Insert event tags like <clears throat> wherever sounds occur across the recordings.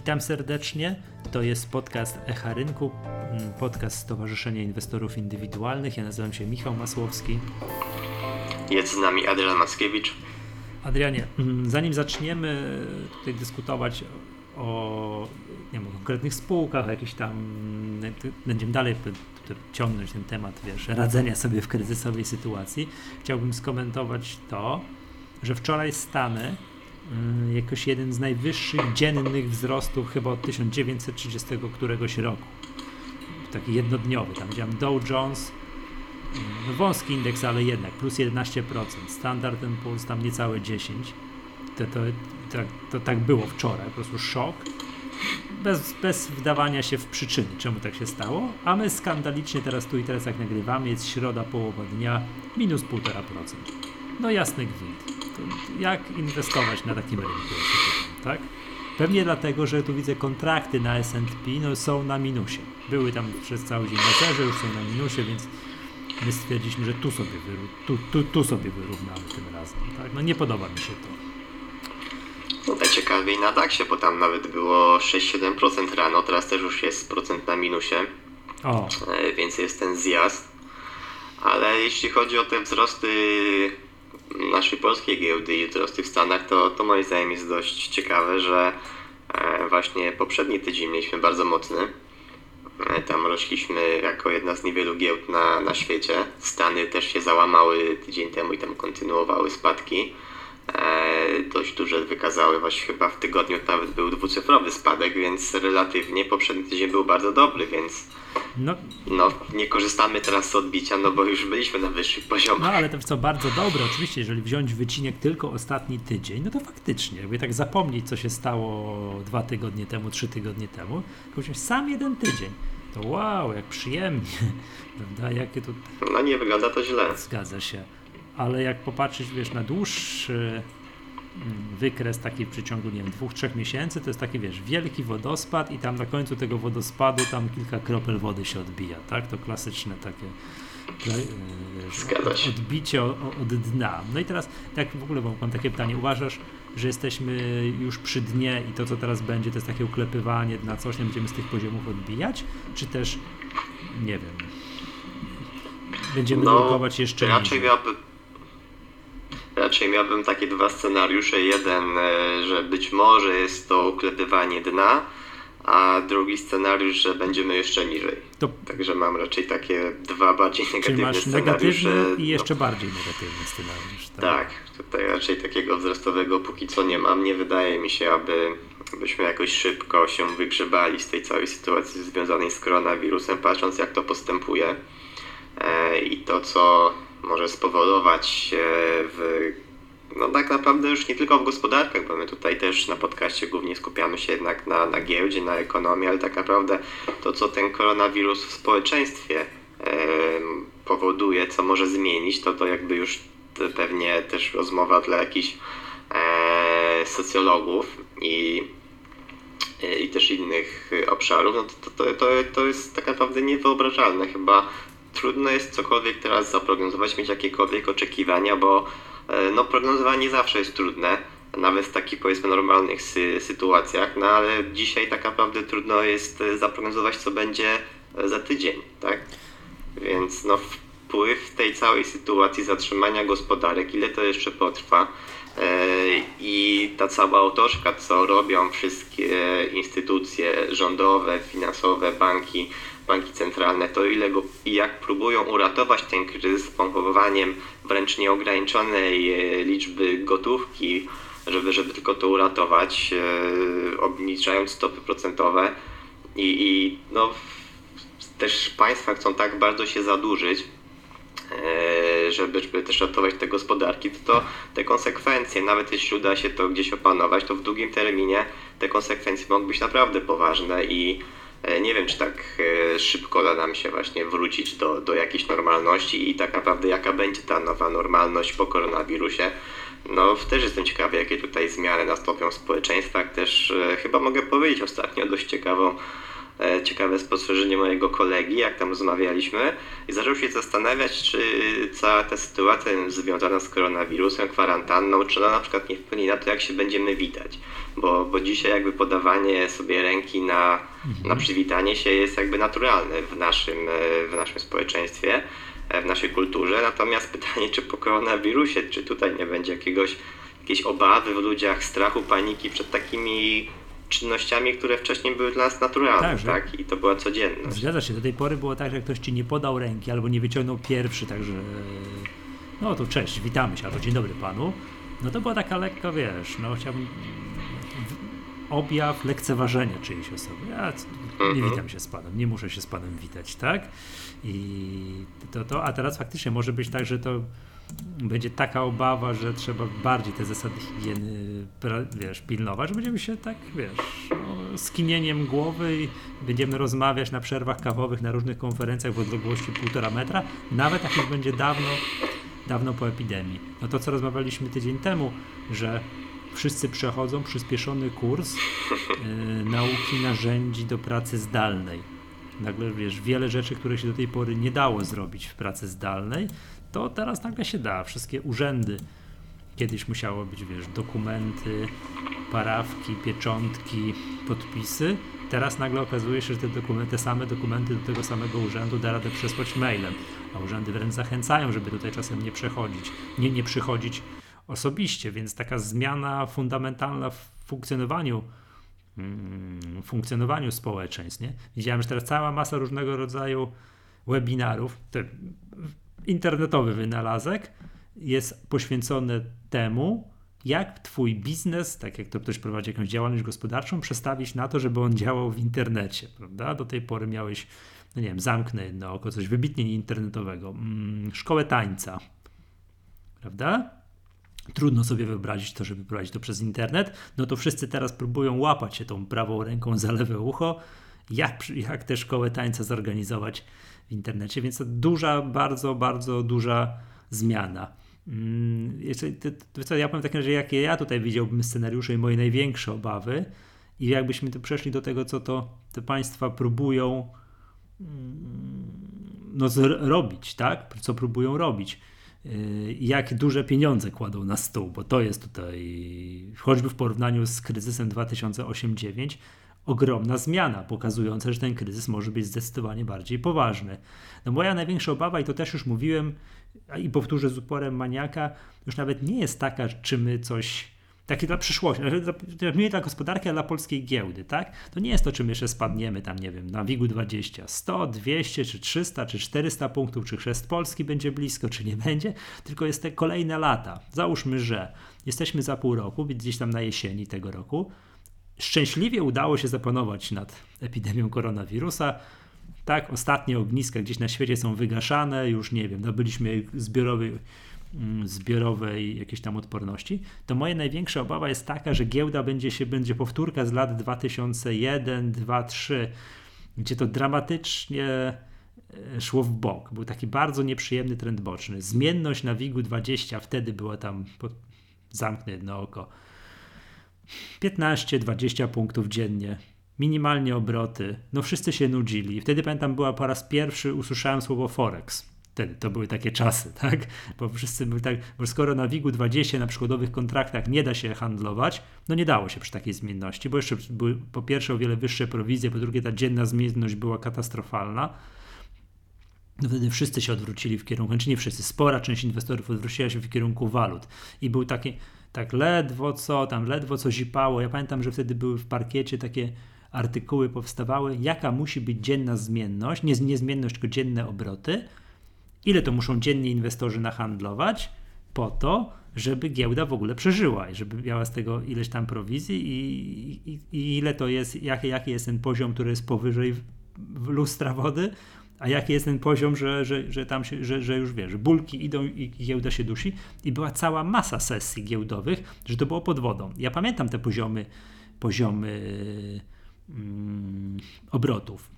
Witam serdecznie. To jest podcast Echa Rynku, mm, podcast Stowarzyszenia Inwestorów Indywidualnych. Ja nazywam się Michał Masłowski. Jest z nami Adrian Mackiewicz. Adrianie, mm, zanim zaczniemy tutaj dyskutować o, nie wiem, konkretnych spółkach, jakiś tam, mm, będziemy dalej ciągnąć ten temat, wiesz, radzenia sobie w kryzysowej sytuacji, chciałbym skomentować to, że wczoraj Stany jakoś jeden z najwyższych dziennych wzrostów chyba od 1930 któregoś roku. Taki jednodniowy. Tam widziałem Dow Jones, no wąski indeks, ale jednak plus 11%. Standard Poor's tam niecałe 10%. To, to, to, to tak było wczoraj, po prostu szok. Bez, bez wdawania się w przyczyny, czemu tak się stało. A my skandalicznie teraz tu i teraz jak nagrywamy, jest środa, połowa dnia, minus 1,5%. No jasny gwint jak inwestować na takim rynku, tak? Pewnie dlatego, że tu widzę kontrakty na S&P no, są na minusie. Były tam przez cały dzień na zerze, już są na minusie, więc my stwierdziliśmy, że tu sobie, wyru tu, tu, tu sobie wyrównamy tym razem. Tak? No nie podoba mi się to. No najciekawiej na DAXie, bo tam nawet było 6-7% rano, teraz też już jest procent na minusie. O. E, więc jest ten zjazd. Ale jeśli chodzi o te wzrosty naszej polskiej giełdy i wzrosty w Stanach, to, to moim zdaniem jest dość ciekawe, że e, właśnie poprzedni tydzień mieliśmy bardzo mocny. E, tam rośliśmy jako jedna z niewielu giełd na, na świecie. Stany też się załamały tydzień temu i tam kontynuowały spadki. Dość duże wykazały, właśnie chyba w tygodniu nawet był dwucyfrowy spadek, więc relatywnie poprzedni tydzień był bardzo dobry, więc no, no nie korzystamy teraz z odbicia, no bo już byliśmy na wyższych poziomach. No ale to co bardzo dobre, oczywiście, jeżeli wziąć wycinek tylko ostatni tydzień, no to faktycznie, jakby tak zapomnieć, co się stało dwa tygodnie temu, trzy tygodnie temu, tylko sam jeden tydzień. To wow, jak przyjemnie, <laughs> prawda? Jakie tu... No nie wygląda to źle. Zgadza się ale jak popatrzeć, wiesz, na dłuższy mm, wykres taki w przeciągu, nie wiem, dwóch, trzech miesięcy, to jest taki, wiesz, wielki wodospad i tam na końcu tego wodospadu tam kilka kropel wody się odbija, tak? To klasyczne takie wiesz, odbicie od dna. No i teraz, tak w ogóle mam takie pytanie, uważasz, że jesteśmy już przy dnie i to, co teraz będzie, to jest takie uklepywanie na coś, nie będziemy z tych poziomów odbijać, czy też, nie wiem, będziemy no, jeszcze raczej miałby, Raczej miałbym takie dwa scenariusze. Jeden, e, że być może jest to uklepywanie dna, a drugi scenariusz, że będziemy jeszcze niżej. To... Także mam raczej takie dwa bardziej negatywne masz scenariusze. Negatywny i jeszcze no. bardziej negatywny scenariusz. Tak? tak, tutaj raczej takiego wzrostowego póki co nie mam. Nie wydaje mi się, aby byśmy jakoś szybko się wygrzebali z tej całej sytuacji związanej z koronawirusem, patrząc jak to postępuje. E, I to, co może spowodować w no tak naprawdę już nie tylko w gospodarkach, bo my tutaj też na podcaście głównie skupiamy się jednak na, na giełdzie, na ekonomii, ale tak naprawdę to, co ten koronawirus w społeczeństwie e, powoduje, co może zmienić, to to jakby już pewnie też rozmowa dla jakichś e, socjologów i, i też innych obszarów, no to, to, to, to jest tak naprawdę niewyobrażalne. Chyba trudno jest cokolwiek teraz zaprognozować, mieć jakiekolwiek oczekiwania, bo e, no, prognozowanie zawsze jest trudne, nawet w takich powiedzmy normalnych sy sytuacjach, no ale dzisiaj tak naprawdę trudno jest e, zaprognozować, co będzie e, za tydzień, tak? Więc no, wpływ tej całej sytuacji zatrzymania gospodarek, ile to jeszcze potrwa i ta cała otoczka, co robią wszystkie instytucje rządowe, finansowe, banki, banki centralne, to ile go i jak próbują uratować ten kryzys pompowaniem wręcz nieograniczonej e, liczby gotówki, żeby, żeby tylko to uratować, e, obniżając stopy procentowe. I, i no, też państwa chcą tak bardzo się zadłużyć, e, żeby, żeby też ratować te gospodarki, to, to te konsekwencje, nawet jeśli uda się to gdzieś opanować, to w długim terminie te konsekwencje mogą być naprawdę poważne i nie wiem, czy tak e, szybko da nam się właśnie wrócić do, do jakiejś normalności i tak naprawdę jaka będzie ta nowa normalność po koronawirusie. No też jestem ciekawy, jakie tutaj zmiany nastąpią w społeczeństwach. Też e, chyba mogę powiedzieć ostatnio dość ciekawą e, ciekawe spostrzeżenie mojego kolegi, jak tam rozmawialiśmy i zaczął się zastanawiać, czy cała ta sytuacja związana z koronawirusem, kwarantanną, czy ona na przykład nie wpłynie na to, jak się będziemy witać. Bo, bo dzisiaj jakby podawanie sobie ręki na, mhm. na przywitanie się jest jakby naturalne w naszym, e, w naszym społeczeństwie, w naszej kulturze. Natomiast pytanie, czy po koronawirusie, czy tutaj nie będzie jakiegoś jakieś obawy w ludziach, strachu, paniki przed takimi czynnościami, które wcześniej były dla nas naturalne, tak? tak? I to była codzienność. Zgadza się, do tej pory było tak, że ktoś ci nie podał ręki albo nie wyciągnął pierwszy, także no to cześć, witamy się, albo dzień dobry panu. No to była taka lekka, wiesz, no chciałbym objaw lekceważenia czyjejś osoby. Ja nie mhm. witam się z panem, nie muszę się z panem witać, tak? I to, to, a teraz faktycznie może być tak, że to będzie taka obawa, że trzeba bardziej te zasady higieny wiesz, pilnować, że będziemy się tak, wiesz, no, skinieniem głowy i będziemy rozmawiać na przerwach kawowych na różnych konferencjach w odległości półtora metra, nawet jak już będzie dawno, dawno po epidemii. No to, co rozmawialiśmy tydzień temu, że wszyscy przechodzą przyspieszony kurs yy, nauki narzędzi do pracy zdalnej. Nagle, wiesz, wiele rzeczy, które się do tej pory nie dało zrobić w pracy zdalnej, to teraz nagle się da. Wszystkie urzędy, kiedyś musiało być, wiesz, dokumenty, parawki, pieczątki, podpisy. Teraz nagle okazuje się, że te dokumenty, te same dokumenty do tego samego urzędu da radę przesłać mailem, a urzędy wręcz zachęcają, żeby tutaj czasem nie przechodzić, nie, nie przychodzić osobiście, więc taka zmiana fundamentalna w funkcjonowaniu mm, funkcjonowaniu społeczeństw. Nie? Widziałem, że teraz cała masa różnego rodzaju webinarów, te internetowy wynalazek jest poświęcony temu, jak twój biznes, tak jak to ktoś prowadzi jakąś działalność gospodarczą, przestawić na to, żeby on działał w internecie, prawda? Do tej pory miałeś, no nie wiem, zamknę jedno oko, coś wybitnie internetowego, mm, szkołę tańca, prawda? Trudno sobie wyobrazić to, żeby prowadzić to przez internet, no to wszyscy teraz próbują łapać się tą prawą ręką za lewe ucho, jak, jak tę szkołę tańca zorganizować w internecie, więc to duża, bardzo, bardzo duża zmiana. Mm, to, to, to ja powiem tak, że jakie ja tutaj widziałbym scenariusze i moje największe obawy i jakbyśmy tu przeszli do tego, co to te państwa próbują mm, no, robić, tak? Co próbują robić. Y, jak duże pieniądze kładą na stół, bo to jest tutaj, choćby w porównaniu z kryzysem 2008-2009, ogromna zmiana, pokazująca, że ten kryzys może być zdecydowanie bardziej poważny. No moja największa obawa, i to też już mówiłem, i powtórzę z uporem maniaka, już nawet nie jest taka, czy my coś takie dla przyszłości, nie dla gospodarki, ale dla polskiej giełdy, tak? To nie jest to, czy my jeszcze spadniemy tam, nie wiem, na WIG-u 20, 100, 200, czy 300, czy 400 punktów, czy chrzest Polski będzie blisko, czy nie będzie, tylko jest te kolejne lata. Załóżmy, że jesteśmy za pół roku, gdzieś tam na jesieni tego roku, szczęśliwie udało się zapanować nad epidemią koronawirusa. Tak, ostatnie ogniska gdzieś na świecie są wygaszane, już nie wiem, nabyliśmy zbiorowej, mm, zbiorowej jakiejś tam odporności, to moja największa obawa jest taka, że giełda będzie się, będzie powtórka z lat 2001, 2, 3, gdzie to dramatycznie e, szło w bok. Był taki bardzo nieprzyjemny trend boczny. Zmienność na WIG-u 20 wtedy była tam, zamknę jedno oko, 15-20 punktów dziennie, minimalnie obroty. No wszyscy się nudzili. Wtedy pamiętam, była po raz pierwszy usłyszałem słowo Forex. Wtedy to były takie czasy, <laughs> tak? Bo wszyscy byli tak, bo skoro na WIG-u 20 na przykładowych kontraktach nie da się handlować, no nie dało się przy takiej zmienności, bo jeszcze były po pierwsze o wiele wyższe prowizje, po drugie ta dzienna zmienność była katastrofalna. Wtedy wszyscy się odwrócili w kierunku, czy znaczy nie wszyscy, spora część inwestorów odwróciła się w kierunku walut. I był taki, tak ledwo co, tam ledwo co zipało. Ja pamiętam, że wtedy były w parkiecie takie artykuły powstawały, jaka musi być dzienna zmienność, nie niezmienność, tylko dzienne obroty, ile to muszą dziennie inwestorzy nahandlować po to, żeby giełda w ogóle przeżyła i żeby miała z tego ileś tam prowizji i, i, i ile to jest, jaki, jaki jest ten poziom, który jest powyżej lustra wody, a jaki jest ten poziom, że, że, że tam się, że, że już wiesz, bulki idą i giełda się dusi i była cała masa sesji giełdowych, że to było pod wodą. Ja pamiętam te poziomy, poziomy mm, obrotów.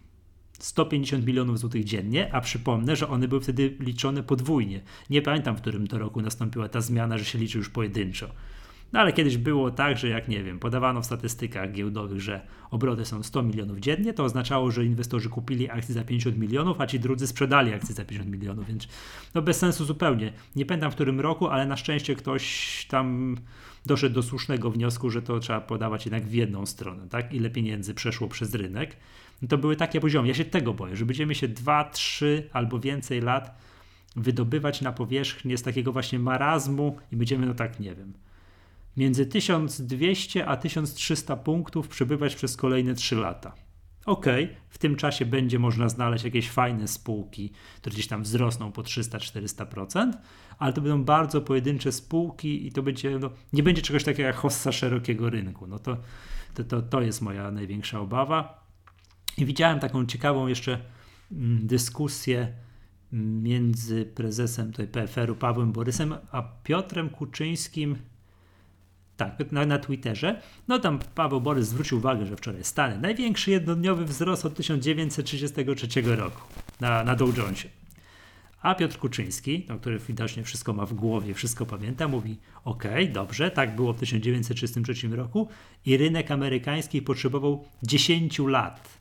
150 milionów złotych dziennie, a przypomnę, że one były wtedy liczone podwójnie. Nie pamiętam, w którym to roku nastąpiła ta zmiana, że się liczy już pojedynczo. No ale kiedyś było tak, że jak nie wiem, podawano w statystykach giełdowych, że obroty są 100 milionów dziennie, to oznaczało, że inwestorzy kupili akcje za 50 milionów, a ci drudzy sprzedali akcje za 50 milionów, więc no bez sensu zupełnie. Nie pamiętam w którym roku, ale na szczęście ktoś tam doszedł do słusznego wniosku, że to trzeba podawać jednak w jedną stronę, tak? Ile pieniędzy przeszło przez rynek. No to były takie poziomy. Ja się tego boję, że będziemy się 2, 3 albo więcej lat wydobywać na powierzchnię z takiego właśnie marazmu i będziemy, no tak, nie wiem, między 1200 a 1300 punktów przebywać przez kolejne 3 lata. Ok, w tym czasie będzie można znaleźć jakieś fajne spółki, które gdzieś tam wzrosną po 300-400%, ale to będą bardzo pojedyncze spółki i to będzie, no, nie będzie czegoś takiego jak hossa szerokiego rynku. No to, to, to, to jest moja największa obawa. I widziałem taką ciekawą jeszcze mm, dyskusję mm, między prezesem PFR-u Pawłem Borysem a Piotrem Kuczyńskim tak, na, na Twitterze. No tam Paweł Borys zwrócił uwagę, że wczoraj Stany największy jednodniowy wzrost od 1933 roku na, na Dow Jonesie. A Piotr Kuczyński, no, który widocznie wszystko ma w głowie, wszystko pamięta, mówi: OK, dobrze, tak było w 1933 roku i rynek amerykański potrzebował 10 lat,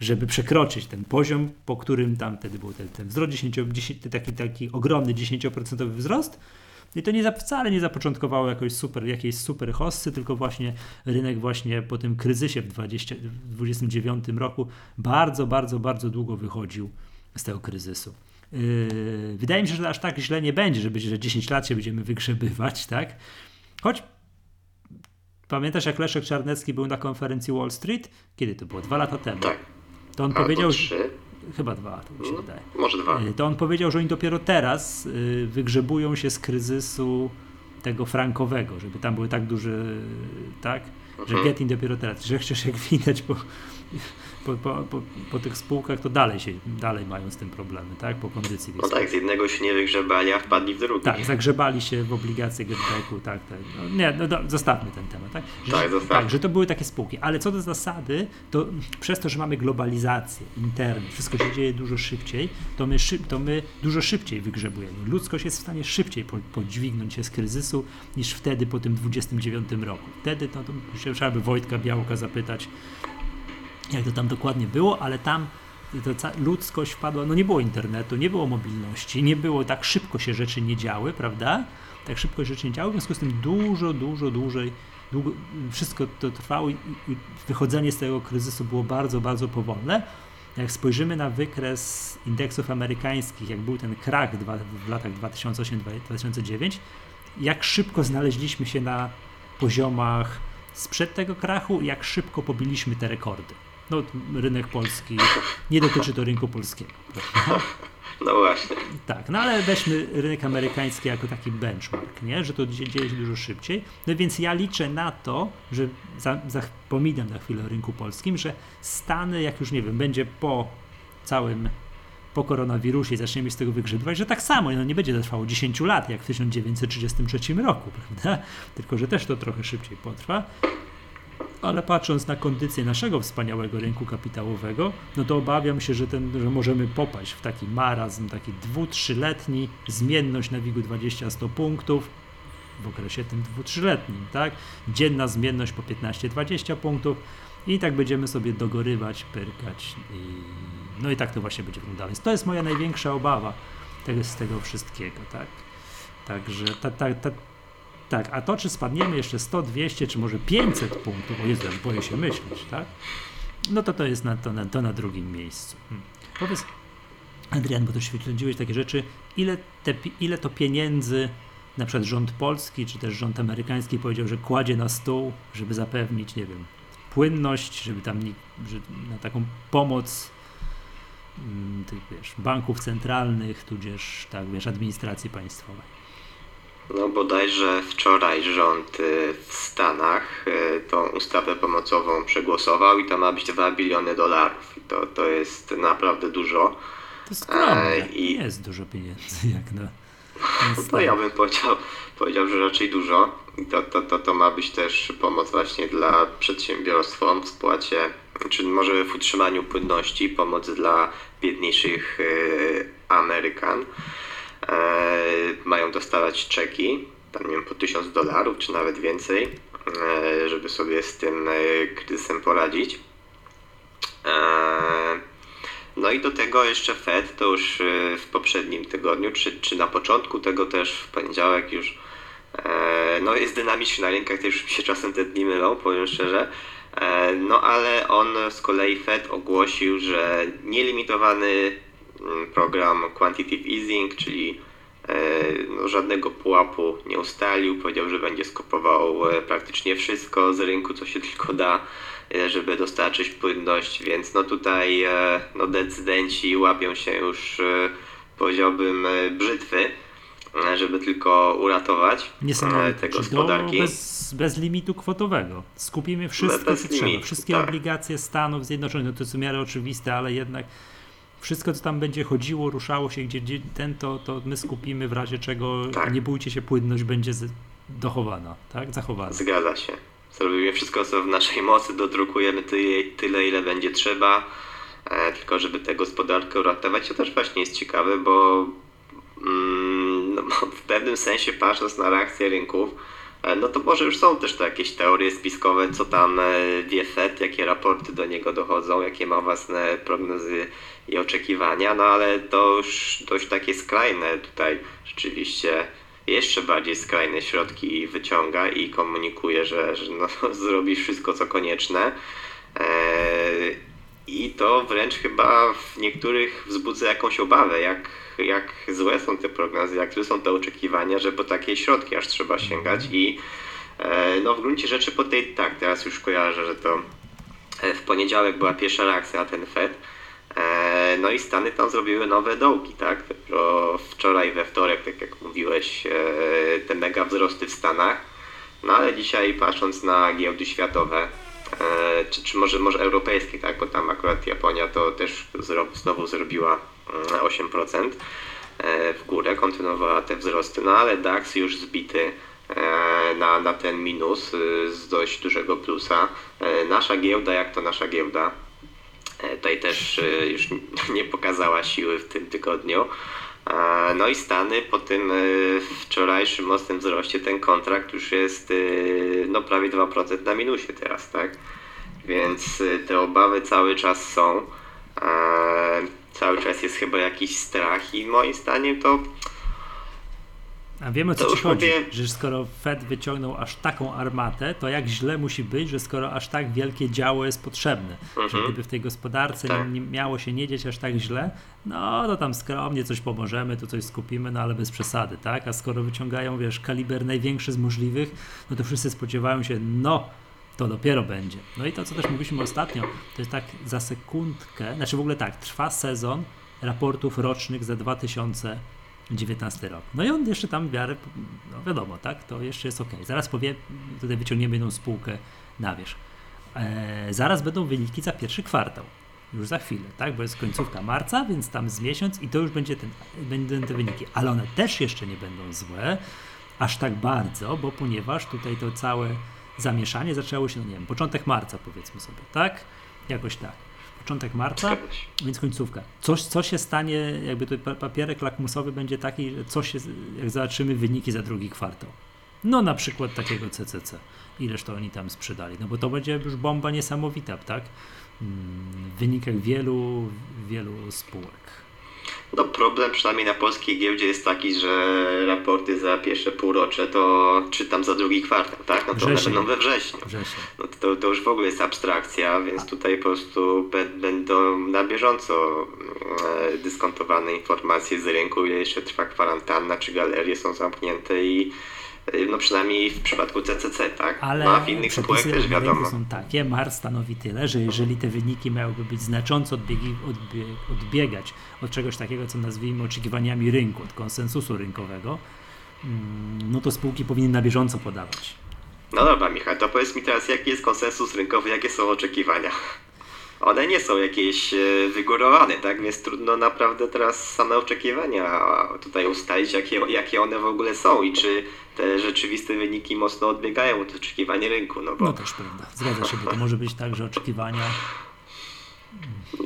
żeby przekroczyć ten poziom, po którym tam wtedy był ten, ten wzrost, 10, 10, taki, taki ogromny 10% wzrost i to nie, wcale nie zapoczątkowało jakoś super, jakiejś super hossy, tylko właśnie rynek właśnie po tym kryzysie w 2029 roku bardzo, bardzo, bardzo długo wychodził z tego kryzysu. Yy, wydaje mi się, że aż tak źle nie będzie, że, będzie, że 10 lat się będziemy wygrzebywać, tak? Choć pamiętasz, jak Leszek Czarnecki był na konferencji Wall Street? Kiedy to było? Dwa lata temu. Tak. To on Albo powiedział, trzy. Chyba dwa, to mi się No, wydaje. Może dwa. Y, To on powiedział, że oni dopiero teraz y, wygrzebują się z kryzysu tego frankowego, żeby tam były tak duże, tak, że Mhm. Getting dopiero teraz, że chcesz jak widać po, po, po, po, po tych spółkach, to dalej się, dalej mają z tym problemy, tak, po kondycji. No tak, z jednego się nie wygrzebali, a wpadli w drugi. tak, zagrzebali się w obligacje Getbacku, tak, tak. No, nie, no do, zostawmy ten temat, tak? Że, Tak, zostawmy. tak, że to były takie spółki, ale co do zasady, to przez to, że mamy globalizację, internet, wszystko się dzieje dużo szybciej, to my, szy, to my dużo szybciej wygrzebujemy. Ludzkość jest w stanie szybciej po, podźwignąć się z kryzysu niż wtedy po tym 29 roku. Wtedy to, to się trzeba by Wojtka Białka zapytać, jak to tam dokładnie było, ale tam ludzkość wpadła, no nie było internetu, nie było mobilności, nie było, tak szybko się rzeczy nie działy, prawda? Tak szybko się rzeczy nie działy, w związku z tym dużo, dużo dłużej, długo, wszystko to trwało i, i wychodzenie z tego kryzysu było bardzo, bardzo powolne. Jak spojrzymy na wykres indeksów amerykańskich, jak był ten krach dwa, w latach 2008-2009, jak szybko znaleźliśmy się na poziomach sprzed tego krachu, jak szybko pobiliśmy te rekordy. No, rynek polski, nie dotyczy to rynku polskiego. prawda? No właśnie. Tak, no ale weźmy rynek amerykański jako taki benchmark, nie? że to dzie- dzieje się dużo szybciej. No więc ja liczę na to, że za, za, na chwilę o rynku polskim, że Stany, jak już nie wiem, będzie po całym, po koronawirusie zaczniemy z tego wygrzebywać, że tak samo, no nie będzie to trwało 10 lat, jak w 1933 roku, <laughs> prawda? Tylko, że też to trochę szybciej potrwa. Ale patrząc na kondycję naszego wspaniałego rynku kapitałowego, no to obawiam się, że, ten, że możemy popaść w taki marazm, taki dwu, trzyletni, zmienność na WIG-u 20-100 punktów w okresie tym dwu, trzyletnim, tak? Dzienna zmienność po 15-20 punktów i tak będziemy sobie dogorywać, pyrkać i no i tak to właśnie będzie wyglądało. Więc to jest moja największa obawa tego, z tego wszystkiego, tak? Także ta, ta, ta, tak, a to czy spadniemy jeszcze 100, 200, czy może 500 punktów, o Jezu, boję się myśleć, tak? No to to jest na, to, na, to na drugim miejscu. Hmm. Powiedz, Adrian, bo to śledziłeś takie rzeczy, ile, te, ile to pieniędzy na przykład rząd polski, czy też rząd amerykański powiedział, że kładzie na stół, żeby zapewnić, nie wiem, płynność, żeby tam że na taką pomoc mm, tych, wiesz, banków centralnych, tudzież, tak, wiesz, administracji państwowej. No bodajże wczoraj rząd y, w Stanach y, tą ustawę pomocową przegłosował i to ma być 2 biliony dolarów. I to, to jest naprawdę dużo. To skromnie, Ej, i- jest dużo pieniędzy, <laughs> jak na... No ja bym powiedział, powiedział że raczej dużo. I to, to, to, to ma być też pomoc właśnie dla przedsiębiorstwom w spłacie, czy może w utrzymaniu płynności, pomoc dla biedniejszych y, Amerykan. E, mają dostawać czeki tam nie wiem, po 1000 dolarów, czy nawet więcej, e, żeby sobie z tym e, kryzysem poradzić. No i do tego jeszcze Fed, to już w poprzednim tygodniu, czy, czy na początku tego też w poniedziałek już no jest dynamiczny na rynkach, też się czasem te dni mylą, powiem szczerze. No ale on z kolei Fed ogłosił, że nielimitowany program Quantitative Easing, czyli e, no, żadnego pułapu nie ustalił. Powiedział, że będzie skupował e, praktycznie wszystko z rynku, co się <laughs> tylko da, e, żeby dostarczyć płynność, więc no tutaj no, decydenci łapią się już, powiedziałbym, brzytwy, żeby tylko uratować te Czyli gospodarki. Bez, bez limitu kwotowego. Skupimy wszystko, co trzeba. Wszystkie tak. obligacje Stanów Zjednoczonych. No to jest w miarę oczywiste, ale jednak wszystko, co tam będzie chodziło, ruszało się, gdzie, gdzie ten, to, to my skupimy w razie czego, Tak. nie bójcie się, płynność będzie dochowana, tak? Zachowana. Zgadza się. Zrobimy wszystko, co w naszej mocy, dodrukujemy tyle, tyle ile będzie trzeba, e, tylko żeby tę gospodarkę uratować. To też właśnie jest ciekawe, bo, mm, no, w pewnym sensie patrząc na reakcję rynków, e, no to może już są też to jakieś teorie spiskowe, co tam e, wie Fed, jakie raporty do niego dochodzą, jakie ma własne prognozy i oczekiwania, no ale to już dość takie skrajne tutaj rzeczywiście jeszcze bardziej skrajne środki wyciąga i komunikuje, że, że no, <laughs> zrobi wszystko co konieczne. Eee, I to wręcz chyba w niektórych wzbudza jakąś obawę, jak, jak złe są te prognozy, jak złe są te oczekiwania, że po takie środki aż trzeba sięgać i e, no w gruncie rzeczy po tej, tak, teraz już kojarzę, że to e, w poniedziałek była pierwsza reakcja na ten Fed. E, No i Stany tam zrobiły nowe dołki, tak? Wczoraj we wtorek, tak jak mówiłeś, e, te mega wzrosty w Stanach. No ale dzisiaj patrząc na giełdy światowe, e, czy, czy może, może europejskie, tak? Bo tam akurat Japonia to też znowu zrobiła mm, 8% e, w górę, kontynuowała te wzrosty, no ale DAX już zbity na, na ten minus y, z dość dużego plusa. Nasza giełda, jak to nasza giełda? E, Tutaj też e, już <laughs> nie pokazała siły w tym tygodniu. E, No i Stany po tym wczorajszym mocnym wzroście ten kontrakt już jest no prawie 2% na minusie teraz, tak? Więc te obawy cały czas są. Cały czas jest chyba jakiś strach i moim zdaniem to A wiemy o co ci chodzi, mówię- że skoro Fed wyciągnął aż taką armatę, to jak źle musi być, że skoro aż tak wielkie działo jest potrzebne, że Mhm. gdyby w tej gospodarce Tak. nie, miało się nie dzieć aż tak źle, no to tam skromnie coś pomożemy, to coś skupimy, no ale bez przesady, tak? A skoro wyciągają, wiesz, kaliber największy z możliwych, no to wszyscy spodziewają się, no to dopiero będzie. No i to, co też mówiliśmy ostatnio, to jest tak za sekundkę, znaczy w ogóle tak, trwa sezon raportów rocznych za 2019 rok. No i on jeszcze tam w miarę, no wiadomo, tak, to jeszcze jest ok. Zaraz powie, tutaj wyciągniemy jedną spółkę na wierzch. E, zaraz będą wyniki za pierwszy kwartał. Już za chwilę, tak? Bo jest końcówka marca, więc tam z miesiąc i to już będzie ten, będą te wyniki. Ale one też jeszcze nie będą złe, aż tak bardzo, bo ponieważ tutaj to całe zamieszanie zaczęło się, no nie wiem, początek marca powiedzmy sobie, tak? Jakoś tak. Początek marca, więc końcówka. Coś, co się stanie, jakby pa- papierek lakmusowy będzie taki, że co się, jak zobaczymy wyniki za drugi kwartał. No na przykład takiego CCC. Ileż to oni tam sprzedali. No bo to będzie już bomba niesamowita, tak? Mm, W wynikach wielu, wielu spółek. No problem przynajmniej na polskiej giełdzie jest taki, że raporty za pierwsze półrocze to czytam za drugi kwartał, tak? No to one będą we wrześniu. Wrzesień. No to, to już w ogóle jest abstrakcja, więc tutaj po prostu będą na bieżąco e, dyskontowane informacje z rynku, ile jeszcze trwa kwarantanna, czy galerie są zamknięte i no przynajmniej w przypadku CCC, tak? Ale no a w innych spółkach przepisy też wiadomo. są takie, MAR stanowi tyle, że jeżeli te wyniki miałyby być znacząco odbiegi, odbie, odbiegać od czegoś takiego, co nazwijmy oczekiwaniami rynku, od konsensusu rynkowego, mm, no to spółki powinny na bieżąco podawać. No dobra, Michał, to powiedz mi teraz, jaki jest konsensus rynkowy, jakie są oczekiwania? One nie są jakieś e, wygórowane, tak? Więc trudno naprawdę teraz same oczekiwania tutaj ustalić, jakie, jakie one w ogóle są i czy te rzeczywiste wyniki mocno odbiegają od oczekiwań rynku, no bo No też prawda, zgadza się, bo to może być tak, że oczekiwania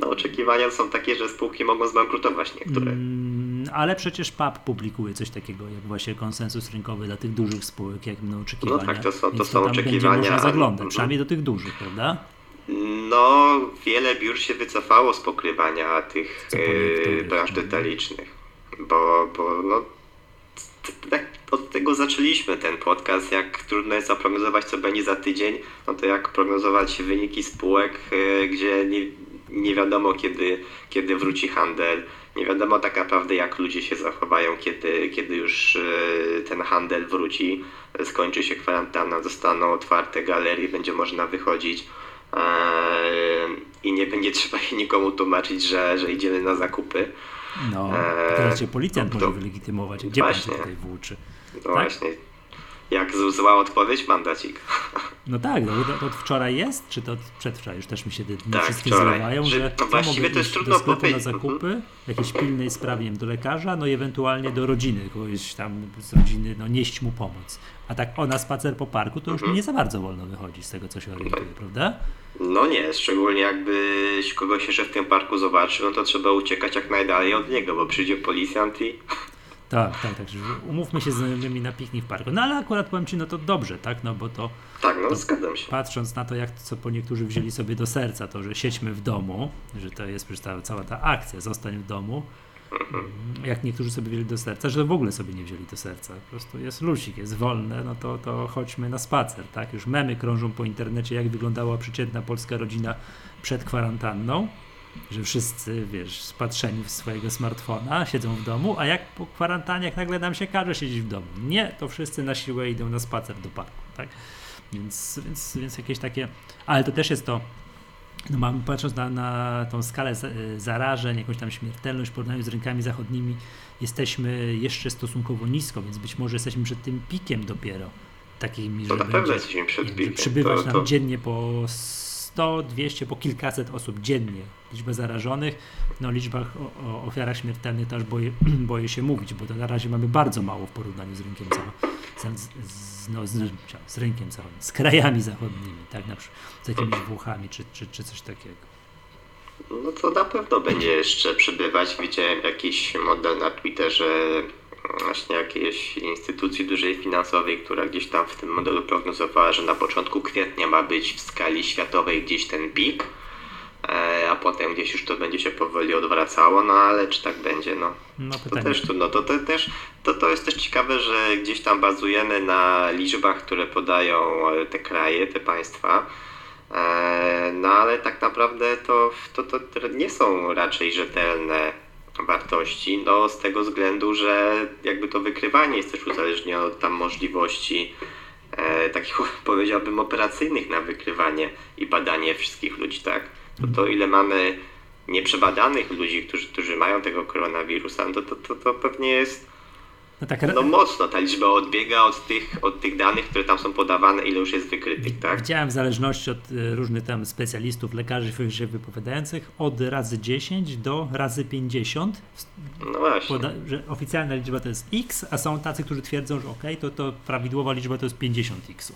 no, oczekiwania są takie, że spółki mogą zbankrutować niektóre. Mm, ale przecież PAP publikuje coś takiego, jak właśnie konsensus rynkowy dla tych dużych spółek, jak będą oczekiwania. No tak, to są, to Więc są oczekiwania. Będzie można zaglądać, Mhm. przynajmniej do tych dużych, prawda? No, wiele biur się wycofało z pokrywania tych niektórych. branż detalicznych, bo, bo no, tak od tego zaczęliśmy ten podcast, jak trudno jest zaprognozować, co będzie za tydzień, no to jak prognozować wyniki spółek, e, gdzie nie, nie wiadomo, kiedy, kiedy wróci handel, nie wiadomo tak naprawdę, jak ludzie się zachowają, kiedy, kiedy już e, ten handel wróci, skończy się kwarantanna, zostaną otwarte galerie, będzie można wychodzić. Eee, i nie będzie trzeba nikomu tłumaczyć, że, że idziemy na zakupy. No, Eee, teraz cię policjant to- może wylegitymować. Gdzie pan się Właśnie. tutaj włóczy? No Tak? właśnie. Jak zła odpowiedź, mandacik. <laughs> No tak, no, to, od wczoraj jest, czy to od przedwczoraj? Już też mi się te dni Tak, wszystkie wczoraj. zlewają, Że- że no właściwie to jest trudno do sklepu na powiedzieć. zakupy, w jakiejś pilnej sprawie, wiem, do lekarza, no i ewentualnie do rodziny, kogoś tam z rodziny, no nieść mu pomoc. A tak o na spacer po parku, to już Mhm. nie za bardzo wolno wychodzi z tego, co się orientuje, prawda? No nie, szczególnie jakbyś kogoś jeszcze w tym parku zobaczył, no to trzeba uciekać jak najdalej od niego, bo przyjdzie policjant i Tak, tak, tak. Umówmy się z znajomymi na piknik w parku. No ale akurat powiem Ci, no to dobrze, tak, no bo to tak, no zgadzam się. patrząc na to, jak co po niektórzy wzięli sobie do serca, to, że siedźmy w domu, że to jest przecież ta, cała ta akcja, zostań w domu, jak niektórzy sobie wzięli do serca, że w ogóle sobie nie wzięli do serca. Po prostu jest lusik, jest wolne, no to, to chodźmy na spacer, tak? Już memy krążą po internecie, jak wyglądała przeciętna polska rodzina przed kwarantanną, że wszyscy, wiesz, spatrzeni w swojego smartfona, siedzą w domu, a jak po kwarantannie, jak nagle nam się każe siedzieć w domu. Nie, to wszyscy na siłę idą na spacer do parku, tak? Więc, więc, więc jakieś takie, ale to też jest to, no mamy patrząc na, na tą skalę za- zarażeń, jakąś tam śmiertelność w porównaniu z rynkami zachodnimi, jesteśmy jeszcze stosunkowo nisko, więc być może jesteśmy przed tym pikiem dopiero. Takimi, że na pewno jesteśmy przed pikiem. że przybywać To- nam to- dziennie po 100, 200, po kilkaset osób dziennie. Liczba zarażonych, no liczbach o, o ofiarach śmiertelnych też boję, <clears throat> boję się mówić, bo to na razie mamy bardzo mało w porównaniu z rynkiem zachodnim. Z, z, no, z, z rynkiem z krajami zachodnimi, tak, na przykład z jakimiś Włochami czy, czy, czy coś takiego. No to na pewno będzie jeszcze przybywać. Widziałem jakiś model na Twitterze właśnie jakiejś instytucji dużej finansowej, która gdzieś tam w tym modelu prognozowała, że na początku kwietnia ma być w skali światowej gdzieś ten pik, e, a potem gdzieś już to będzie się powoli odwracało, no ale czy tak będzie, no. No To też trudno. To, to, też, to, to jest też ciekawe, że gdzieś tam bazujemy na liczbach, które podają te kraje, te państwa. E, No ale tak naprawdę to, to, to nie są raczej rzetelne wartości, no z tego względu, że jakby to wykrywanie jest też uzależnione od tam możliwości e, takich <laughs> powiedziałbym operacyjnych na wykrywanie i badanie wszystkich ludzi, tak? To, to ile mamy nieprzebadanych ludzi, którzy, którzy mają tego koronawirusa, no to, to, to, to pewnie jest No tak, no mocno, ta liczba odbiega od tych, od tych danych, które tam są podawane, ile już jest wykrytych, tak? Widziałem w zależności od e, różnych tam specjalistów, lekarzy się wypowiadających od razy 10 do razy 50. No właśnie. Poda- że oficjalna liczba to jest x, a są tacy, którzy twierdzą, że ok, to, to prawidłowa liczba to jest 50 xów.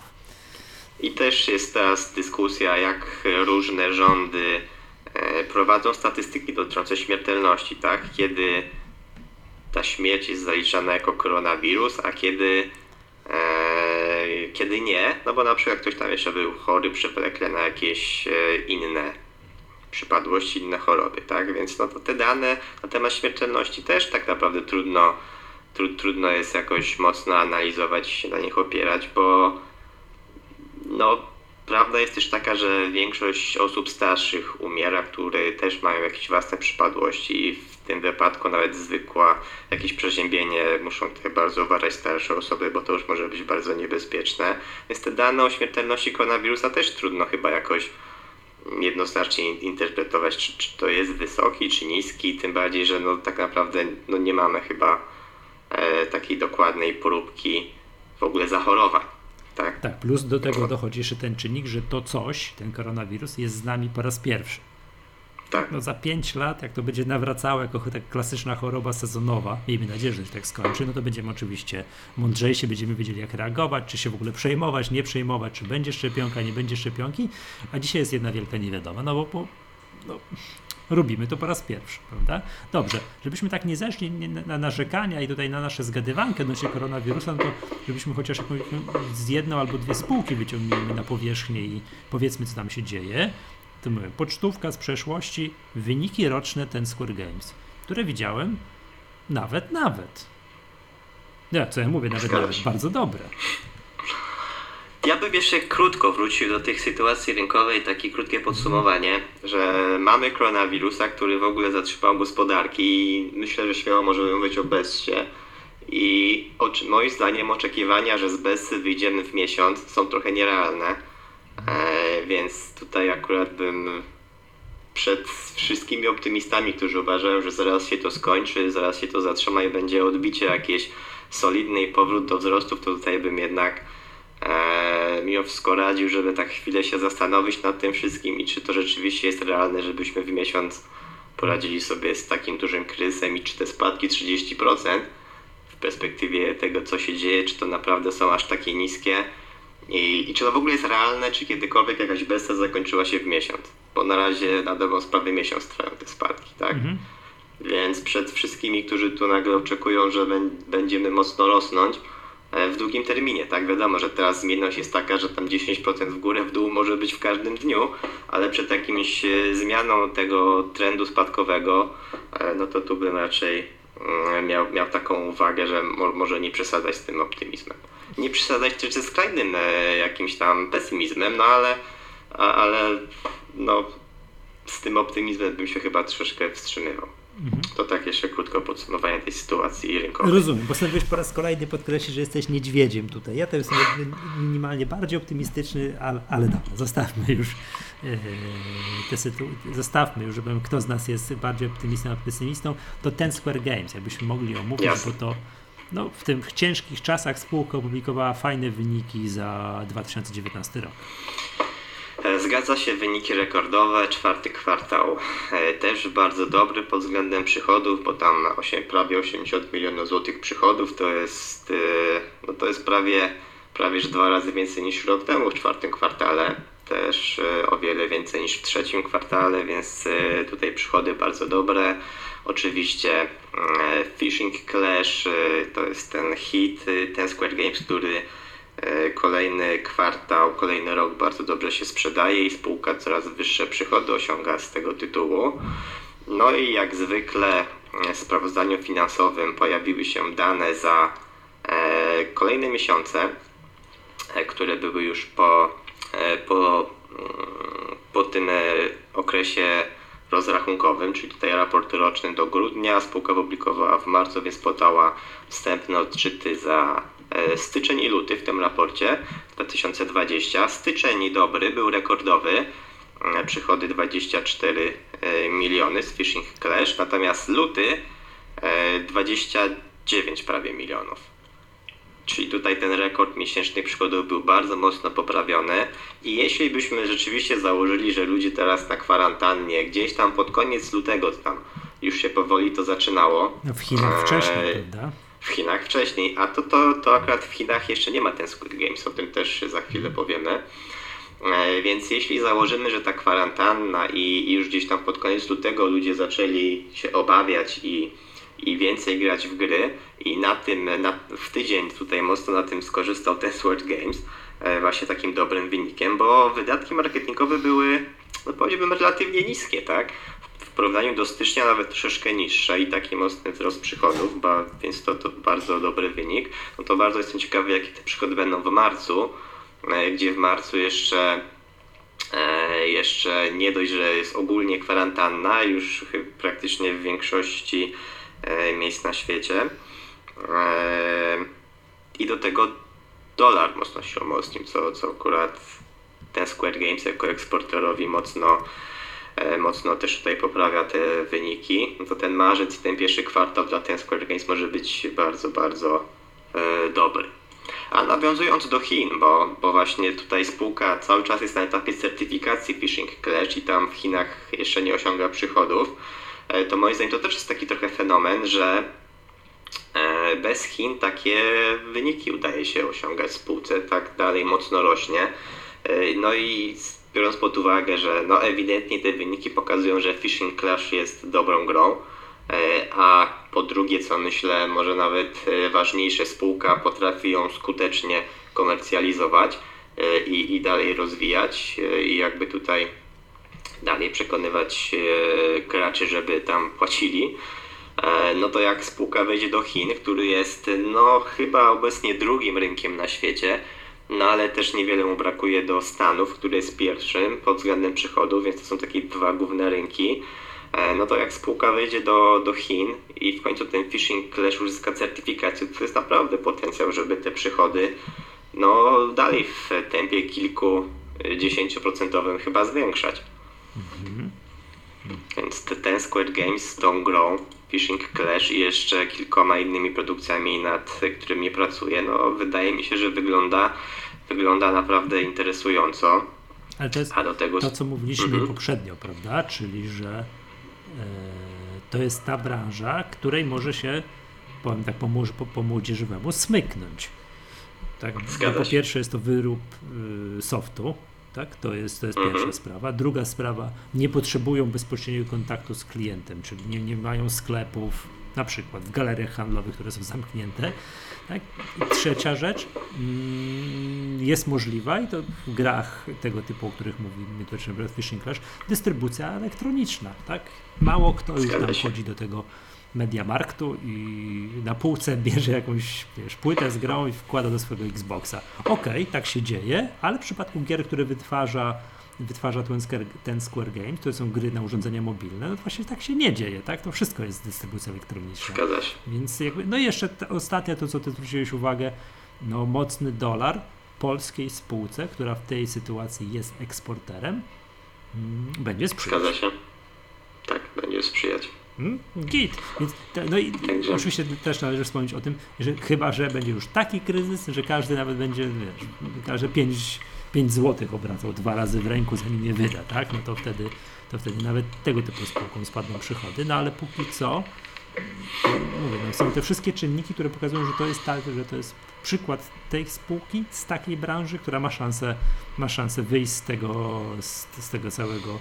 I też jest teraz dyskusja, jak różne rządy e, prowadzą statystyki dotyczące śmiertelności, tak? Kiedy ta śmierć jest zaliczana jako koronawirus, a kiedy, e, kiedy nie, no bo na przykład ktoś tam jeszcze był chory przewlekle na jakieś e, inne przypadłości, inne choroby, tak? Więc no to te dane na temat śmiertelności też tak naprawdę trudno, tru, trudno jest jakoś mocno analizować i się na nich opierać, bo no, prawda jest też taka, że większość osób starszych umiera, które też mają jakieś własne przypadłości i w tym wypadku nawet zwykła jakieś przeziębienie muszą tutaj bardzo uważać starsze osoby, bo to już może być bardzo niebezpieczne. Więc te dane o śmiertelności koronawirusa też trudno chyba jakoś jednoznacznie in- interpretować, czy, czy to jest wysoki, czy niski, tym bardziej, że no, tak naprawdę no, nie mamy chyba e, takiej dokładnej poróbki w ogóle zachorowań. Tak? Tak, plus do tego dochodzi jeszcze ten czynnik, że to coś, ten koronawirus jest z nami po raz pierwszy. Tak. No za 5 lat, jak to będzie nawracało jako tak klasyczna choroba sezonowa, miejmy nadzieję, że się tak skończy, no to będziemy oczywiście mądrzejsi, będziemy wiedzieli jak reagować, czy się w ogóle przejmować, nie przejmować, czy będzie szczepionka, nie będzie szczepionki, a dzisiaj jest jedna wielka niewiadoma, no bo, bo no, robimy to po raz pierwszy, prawda? Dobrze, żebyśmy tak nie zeszli na narzekania i tutaj na nasze zgadywankę odnośnie koronawirusa, no to żebyśmy chociaż z jedną albo dwie spółki wyciągnęli na powierzchnię i powiedzmy, co tam się dzieje. To mówię, pocztówka z przeszłości, wyniki roczne ten Square Games, które widziałem nawet, nawet. Ja, co ja mówię, nawet, nawet bardzo dobre. Ja bym jeszcze krótko wrócił do tych sytuacji rynkowej, takie krótkie podsumowanie, że mamy koronawirusa, który w ogóle zatrzymał gospodarki i myślę, że śmiało możemy mówić o Bessie. I moim zdaniem oczekiwania, że z Bessy wyjdziemy w miesiąc są trochę nierealne, e, więc tutaj akurat bym przed wszystkimi optymistami, którzy uważają, że zaraz się to skończy, zaraz się to zatrzyma i będzie odbicie jakieś solidny powrót do wzrostów, to tutaj bym jednak mimo wszystko radził, żeby tak chwilę się zastanowić nad tym wszystkim i czy to rzeczywiście jest realne, żebyśmy w miesiąc poradzili sobie z takim dużym kryzysem i czy te spadki 30% w perspektywie tego, co się dzieje, czy to naprawdę są aż takie niskie i, i czy to w ogóle jest realne, czy kiedykolwiek jakaś bestia zakończyła się w miesiąc, bo na razie na dobrą sprawę miesiąc trwają te spadki, tak? Mhm. Więc przed wszystkimi, którzy tu nagle oczekują, że będziemy mocno rosnąć, E, w długim terminie, tak? Wiadomo, że teraz zmienność jest taka, że tam 10% w górę, w dół może być w każdym dniu, ale przed jakimś e, zmianą tego trendu spadkowego, e, no to tu bym raczej mm, miał, miał taką uwagę, że mo, może nie przesadzać z tym optymizmem. Nie przesadzać też ze skrajnym jakimś tam pesymizmem, no ale, ale no, z tym optymizmem bym się chyba troszeczkę wstrzymywał. Mhm. To tak jeszcze krótko podsumowanie tej sytuacji rynkowej. Rozumiem. Postanowiłeś po raz kolejny podkreślić, że jesteś niedźwiedziem tutaj. Ja to jestem minimalnie bardziej optymistyczny, ale, ale dobra, zostawmy już e, te sytuacje. Zostawmy już, żebym kto z nas jest bardziej optymistą a pesymistą. To ten Square Games, jakbyśmy mogli omówić, Jasne. bo to no, w tych ciężkich czasach spółka opublikowała fajne wyniki za 2019 rok. E, zgadza się, wyniki rekordowe, czwarty kwartał e, też bardzo dobry pod względem przychodów, bo tam 8, prawie 80 milionów złotych przychodów to jest, e, no to jest prawie, prawie dwa razy więcej niż rok temu w czwartym kwartale. Też o wiele więcej niż w trzecim kwartale, więc tutaj przychody bardzo dobre. Oczywiście Fishing Clash to jest ten hit, ten Square Games, który kolejny kwartał, kolejny rok bardzo dobrze się sprzedaje i spółka coraz wyższe przychody osiąga z tego tytułu. No i jak zwykle w sprawozdaniu finansowym pojawiły się dane za e, kolejne miesiące, e, które były już po, po, mm, po tym okresie rozrachunkowym, czyli tutaj raport roczny do grudnia. Spółka opublikowała w marcu, więc podała wstępne odczyty za E, styczeń i luty w tym raporcie 2020. Styczeń dobry, był rekordowy, e, przychody 24 e, miliony z Fishing Clash, natomiast luty 29 prawie milionów. Czyli tutaj ten rekord miesięcznych przychodów był bardzo mocno poprawiony i jeśli byśmy rzeczywiście założyli, że ludzie teraz na kwarantannie, gdzieś tam pod koniec lutego tam już się powoli to zaczynało. No w Chinach wcześniej, prawda? W Chinach wcześniej, a to, to, to akurat w Chinach jeszcze nie ma ten Squid Games, o tym też za chwilę powiemy. E, więc jeśli założymy, że ta kwarantanna i, i już gdzieś tam pod koniec lutego ludzie zaczęli się obawiać i, i więcej grać w gry i na tym, na, w tydzień tutaj mocno na tym skorzystał ten Sword Games, e, właśnie takim dobrym wynikiem, bo wydatki marketingowe były, no powiedziałbym, relatywnie niskie, tak? W porównaniu do stycznia nawet troszeczkę niższa i taki mocny wzrost przychodów, więc to, to bardzo dobry wynik. No to bardzo jestem ciekawy, jakie te przychody będą w marcu, e, gdzie w marcu jeszcze e, jeszcze nie dość, że jest ogólnie kwarantanna, już praktycznie w większości e, miejsc na świecie. I do tego dolar mocno się umocnił, co, co akurat ten Square Games jako eksporterowi mocno mocno też tutaj poprawia te wyniki, no to ten marzec i ten pierwszy kwartał dla ten Square Games może być bardzo, bardzo e, dobry. A nawiązując do Chin, bo, bo właśnie tutaj spółka cały czas jest na etapie certyfikacji Fishing Clash i tam w Chinach jeszcze nie osiąga przychodów, e, to moim zdaniem to też jest taki trochę fenomen, że bez Chin takie wyniki udaje się osiągać spółce, tak dalej mocno rośnie. No i biorąc pod uwagę, że no ewidentnie te wyniki pokazują, że Fishing Clash jest dobrą grą, a po drugie, co myślę, może nawet ważniejsze, spółka potrafi ją skutecznie komercjalizować i, i dalej rozwijać i jakby tutaj dalej przekonywać graczy, żeby tam płacili. E, no to jak spółka wejdzie do Chin, który jest no chyba obecnie drugim rynkiem na świecie, no ale też niewiele mu brakuje do Stanów, który jest pierwszym pod względem przychodów, więc to są takie dwa główne rynki. E, no to jak spółka wejdzie do, do Chin i w końcu ten Fishing Clash uzyska certyfikację, to jest naprawdę potencjał, żeby te przychody no dalej w tempie kilku dziesięcioprocentowym chyba zwiększać. Mhm. Więc ten Square Games z tą grą Fishing Clash i jeszcze kilkoma innymi produkcjami, nad którymi pracuję, no wydaje mi się, że wygląda, wygląda naprawdę interesująco. Ale to jest tego... to, co mówiliśmy mhm. poprzednio, prawda? Czyli, że e, to jest ta branża, której może się, powiem tak po, po, po młodzieżowemu, smyknąć. Tak? Po pierwsze jest to wyrób y, softu, tak? To jest, to jest mhm. pierwsza sprawa. Druga sprawa, nie potrzebują bezpośredniego kontaktu z klientem, czyli nie, nie mają sklepów, na przykład w galeriach handlowych, które są zamknięte. Tak? Trzecia rzecz mm, jest możliwa i to w grach tego typu, o których mówimy, to Fishing Clash, dystrybucja elektroniczna. Tak? Mało kto już tam chodzi do tego Mediamarktu i na półce bierze jakąś wiesz, płytę z grą i wkłada do swojego Xboxa. Okej, okay, tak się dzieje, ale w przypadku gier, które wytwarza wytwarza ten Square, ten Square Game, to są gry na urządzenia mobilne, no to właśnie tak się nie dzieje, tak? To wszystko jest dystrybucja elektroniczna. Zgadza się. Więc jakby, no i jeszcze ostatnie to, co ty zwróciłeś uwagę, no mocny dolar polskiej spółce, która w tej sytuacji jest eksporterem, mm, będzie sprzyjać. Zgadza się. Hmm? Git. Więc, no i oczywiście też należy wspomnieć o tym, że chyba, że będzie już taki kryzys, że każdy nawet będzie, wiesz, każdy 5, 5 zł obracał dwa razy w ręku, zanim je wyda, tak? No to wtedy, to wtedy nawet tego typu spółkom spadną przychody, no ale póki co mówię, no są te wszystkie czynniki, które pokazują, że to jest tak, że to jest przykład tej spółki z takiej branży, która ma szansę, ma szansę wyjść z tego, z, z tego całego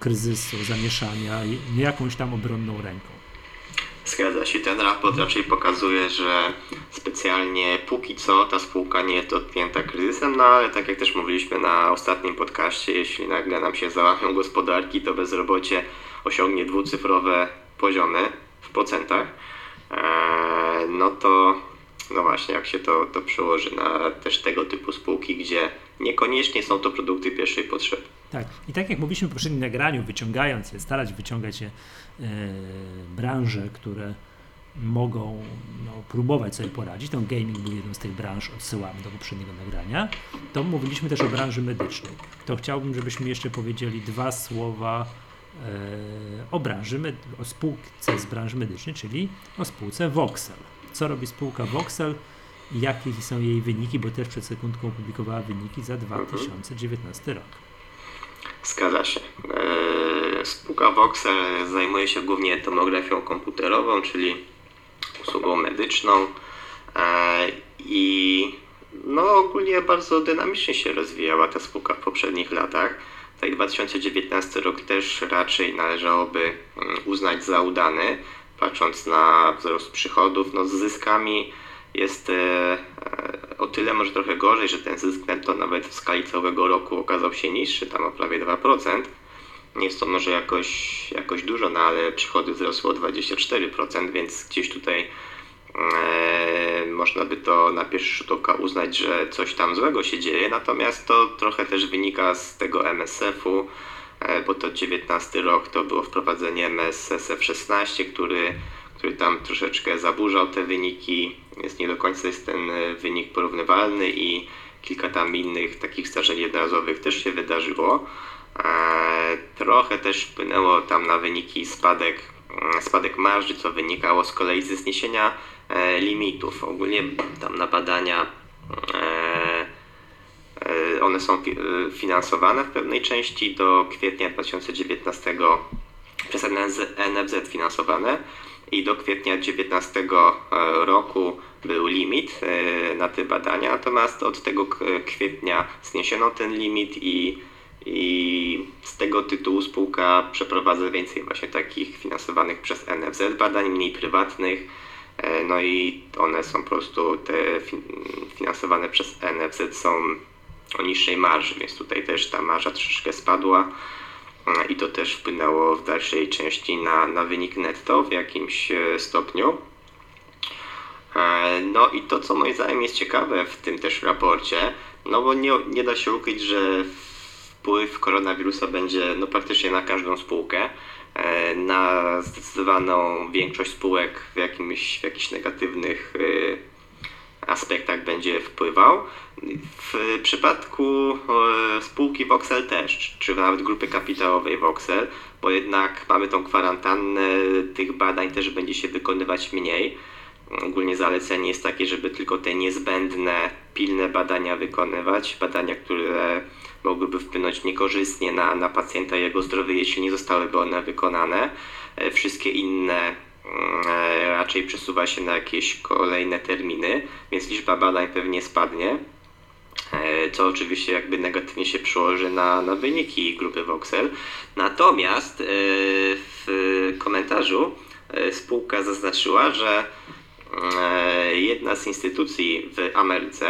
kryzysu, zamieszania, nie jakąś tam obronną ręką. Zgadza się. Ten raport raczej pokazuje, że specjalnie póki co ta spółka nie jest dotknięta kryzysem, no ale tak jak też mówiliśmy na ostatnim podcaście, jeśli nagle nam się załamią gospodarki, to bezrobocie osiągnie dwucyfrowe poziomy w procentach, eee, no to no właśnie, jak się to, to przełoży na też tego typu spółki, gdzie niekoniecznie są to produkty pierwszej potrzeby. Tak. I tak jak mówiliśmy w poprzednim nagraniu, wyciągając je, starać wyciągać je e, branże, które mogą no, próbować sobie poradzić. Ten gaming był jedną z tych branż, odsyłamy do poprzedniego nagrania. To mówiliśmy też o branży medycznej. To chciałbym, żebyśmy jeszcze powiedzieli dwa słowa e, o branży, o spółce z branży medycznej, czyli o spółce Voxel. Co robi spółka Voxel? Jakie są jej wyniki, bo też przed sekundką opublikowała wyniki za 2019 rok. Zgadza się. E, spółka Voxel zajmuje się głównie tomografią komputerową, czyli usługą medyczną e, i no ogólnie bardzo dynamicznie się rozwijała ta spółka w poprzednich latach. Tak 2019 rok też raczej należałoby mm, uznać za udany, patrząc na wzrost przychodów, no z zyskami jest e, o tyle może trochę gorzej, że ten zysk netto nawet w skali całego roku okazał się niższy, tam o prawie 2%. Nie jest to może jakoś, jakoś dużo, no ale przychody wzrosły o 24%, więc gdzieś tutaj e, można by to na pierwszy rzut oka uznać, że coś tam złego się dzieje, natomiast to trochę też wynika z tego MSF-u, e, bo to 19 rok to było wprowadzenie MSSF 16, który który tam troszeczkę zaburzał te wyniki. Jest nie do końca jest ten e, wynik porównywalny i kilka tam innych takich zdarzeń jednorazowych też się wydarzyło. E, trochę też wpłynęło tam na wyniki spadek, mm, spadek marży, co wynikało z kolei ze zniesienia e, limitów. Ogólnie tam na badania one są finansowane w pewnej części do kwietnia 2019 przez NFZ finansowane i do kwietnia 2019 roku był limit na te badania, natomiast od tego kwietnia zniesiono ten limit i, i z tego tytułu spółka przeprowadza więcej właśnie takich finansowanych przez NFZ badań, mniej prywatnych, no i one są po prostu te finansowane przez NFZ są o niższej marży, więc tutaj też ta marża troszeczkę spadła i to też wpłynęło w dalszej części na, na wynik netto w jakimś e, stopniu. E, no i to, co moim zdaniem jest ciekawe w tym też raporcie, no bo nie, nie da się ukryć, że wpływ koronawirusa będzie no, praktycznie na każdą spółkę. E, na zdecydowaną większość spółek w, jakimś, w jakichś negatywnych aspektach będzie wpływał. W przypadku e, spółki Voxel też, czy nawet grupy kapitałowej Voxel, bo jednak mamy tą kwarantannę, tych badań też będzie się wykonywać mniej. Ogólnie zalecenie jest takie, żeby tylko te niezbędne, pilne badania wykonywać, badania, które mogłyby wpłynąć niekorzystnie na, na pacjenta i jego zdrowie, jeśli nie zostałyby one wykonane. E, wszystkie inne raczej przesuwa się na jakieś kolejne terminy, więc liczba badań pewnie spadnie, e, co oczywiście jakby negatywnie się przełoży na, na wyniki grupy Voxel. Natomiast e, w komentarzu spółka zaznaczyła, że jedna z instytucji w Ameryce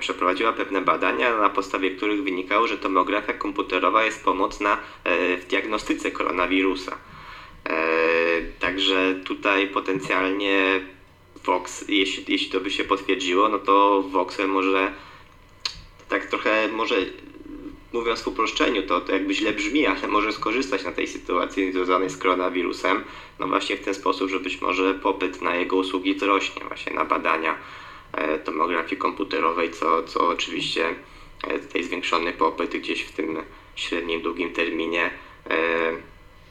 przeprowadziła pewne badania, na podstawie których wynikało, że tomografia komputerowa jest pomocna w diagnostyce koronawirusa. E, także tutaj potencjalnie Vox, jeśli, jeśli to by się potwierdziło, no to Voxel może tak trochę, może mówiąc w uproszczeniu, to, to jakby źle brzmi, ale może skorzystać na tej sytuacji związanej z koronawirusem, no właśnie w ten sposób, że być może popyt na jego usługi wzrośnie, właśnie na badania e, tomografii komputerowej, co, co oczywiście e, tutaj zwiększony popyt gdzieś w tym średnim, długim terminie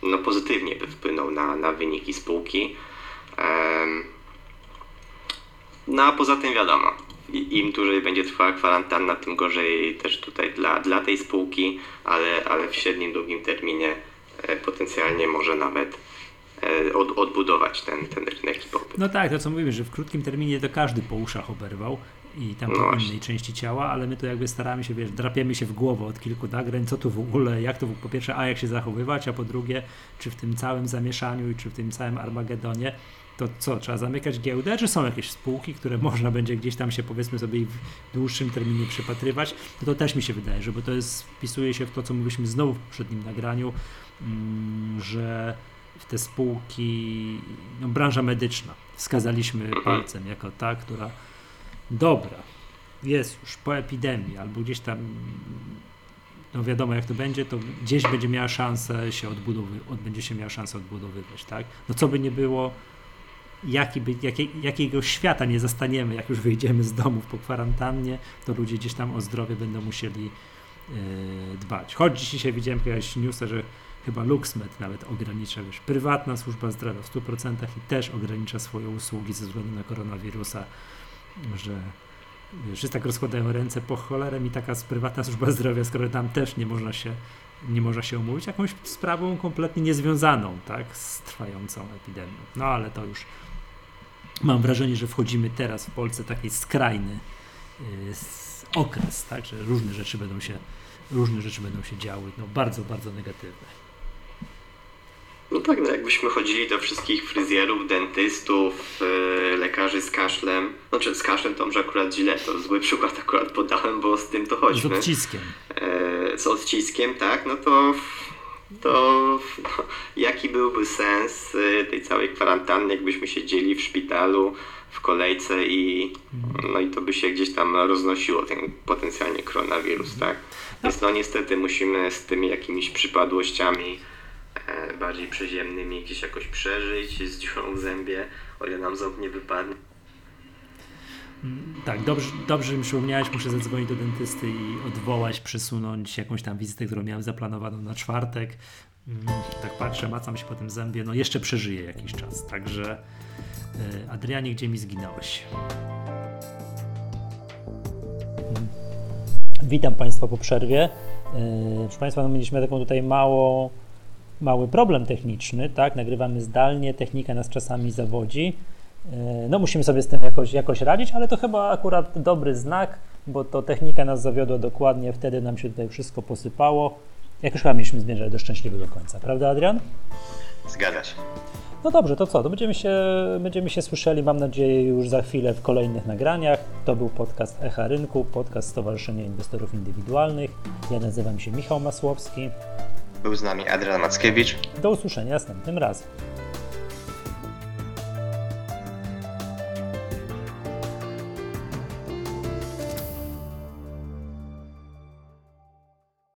no, pozytywnie by wpłynął na, na wyniki spółki. No a poza tym wiadomo, im dłużej będzie trwała kwarantanna, tym gorzej też tutaj dla, dla tej spółki, ale, ale w średnim, długim terminie e, potencjalnie może nawet e, od, odbudować ten, ten rynek popyt. No tak, to co mówimy, że w krótkim terminie to każdy po uszach oberwał i tam no po innej części ciała, ale my to jakby staramy się, wiesz, drapiemy się w głowę od kilku nagrań, co tu w ogóle, jak to po pierwsze, a jak się zachowywać, a po drugie, czy w tym całym zamieszaniu i czy w tym całym Armagedonie to co, trzeba zamykać giełdę, czy są jakieś spółki, które <laughs> można będzie gdzieś tam się powiedzmy sobie w dłuższym terminie przypatrywać, to to też mi się wydaje, że bo to jest, wpisuje się w to, co mówiliśmy znowu w poprzednim nagraniu, mm, że w te spółki, no, branża medyczna, wskazaliśmy palcem jako ta, która dobra, jest już po epidemii, albo gdzieś tam, no wiadomo jak to będzie, to gdzieś będzie miała szansę się odbudowywać, będzie się miała szansę odbudowywać, tak? No co by nie było, jaki by, jakie, jakiego świata nie zastaniemy, jak już wyjdziemy z domów po kwarantannie, to ludzie gdzieś tam o zdrowie będą musieli yy, dbać. Choć dzisiaj widziałem jakiegoś newsa, że chyba LuxMed nawet ogranicza, wiesz, prywatna służba zdrowia w 100% i też ogranicza swoje usługi ze względu na koronawirusa że wszyscy tak rozkładają ręce po cholerę mi taka prywatna służba zdrowia, skoro tam też nie można się nie można się umówić jakąś sprawą kompletnie niezwiązaną, tak, z trwającą epidemią. No ale to już mam wrażenie, że wchodzimy teraz w Polsce taki skrajny yy, okres, tak, że różne rzeczy będą się różne rzeczy będą się działy, no bardzo, bardzo negatywne. No tak, no jakbyśmy chodzili do wszystkich fryzjerów, dentystów, yy, lekarzy z kaszlem. Znaczy z kaszlem to może akurat źle, to zły przykład <laughs> akurat podałem, bo z tym to chodzi. Z odciskiem. Yy, z odciskiem, tak, no to to <laughs> no, jaki byłby sens e, tej całej kwarantanny, jakbyśmy siedzieli w szpitalu, w kolejce i no i to by się gdzieś tam roznosiło, ten potencjalnie koronawirus, tak? Więc no niestety musimy z tymi jakimiś przypadłościami E, bardziej przyziemnymi gdzieś jakoś przeżyć z dziurą w zębie, o ile nam ząb nie wypadnie. Tak, dobrze, dobrze mi przypomniałeś, muszę zadzwonić do dentysty i odwołać, przesunąć jakąś tam wizytę, którą miałem zaplanowaną na czwartek. Mm, tak patrzę, macam się po tym zębie, no jeszcze przeżyję jakiś czas, także e, Adrianie, gdzie mi zginąłeś? Mm. Witam Państwa po przerwie. E, proszę Państwa, no mieliśmy taką tutaj mało mały problem techniczny, tak? Nagrywamy zdalnie, technika nas czasami zawodzi. E, no musimy sobie z tym jakoś, jakoś radzić, ale to chyba akurat dobry znak, bo to technika nas zawiodła dokładnie, wtedy nam się tutaj wszystko posypało. Jak już chyba mieliśmy zmierzać do szczęśliwego końca, prawda Adrian? Zgadza się. No dobrze, to co? To będziemy się, będziemy się słyszeli, mam nadzieję, już za chwilę w kolejnych nagraniach. To był podcast Echa Rynku, podcast Stowarzyszenia Inwestorów Indywidualnych. Ja nazywam się Michał Masłowski. Był z nami Adrian Mackiewicz. Do usłyszenia następnym razem.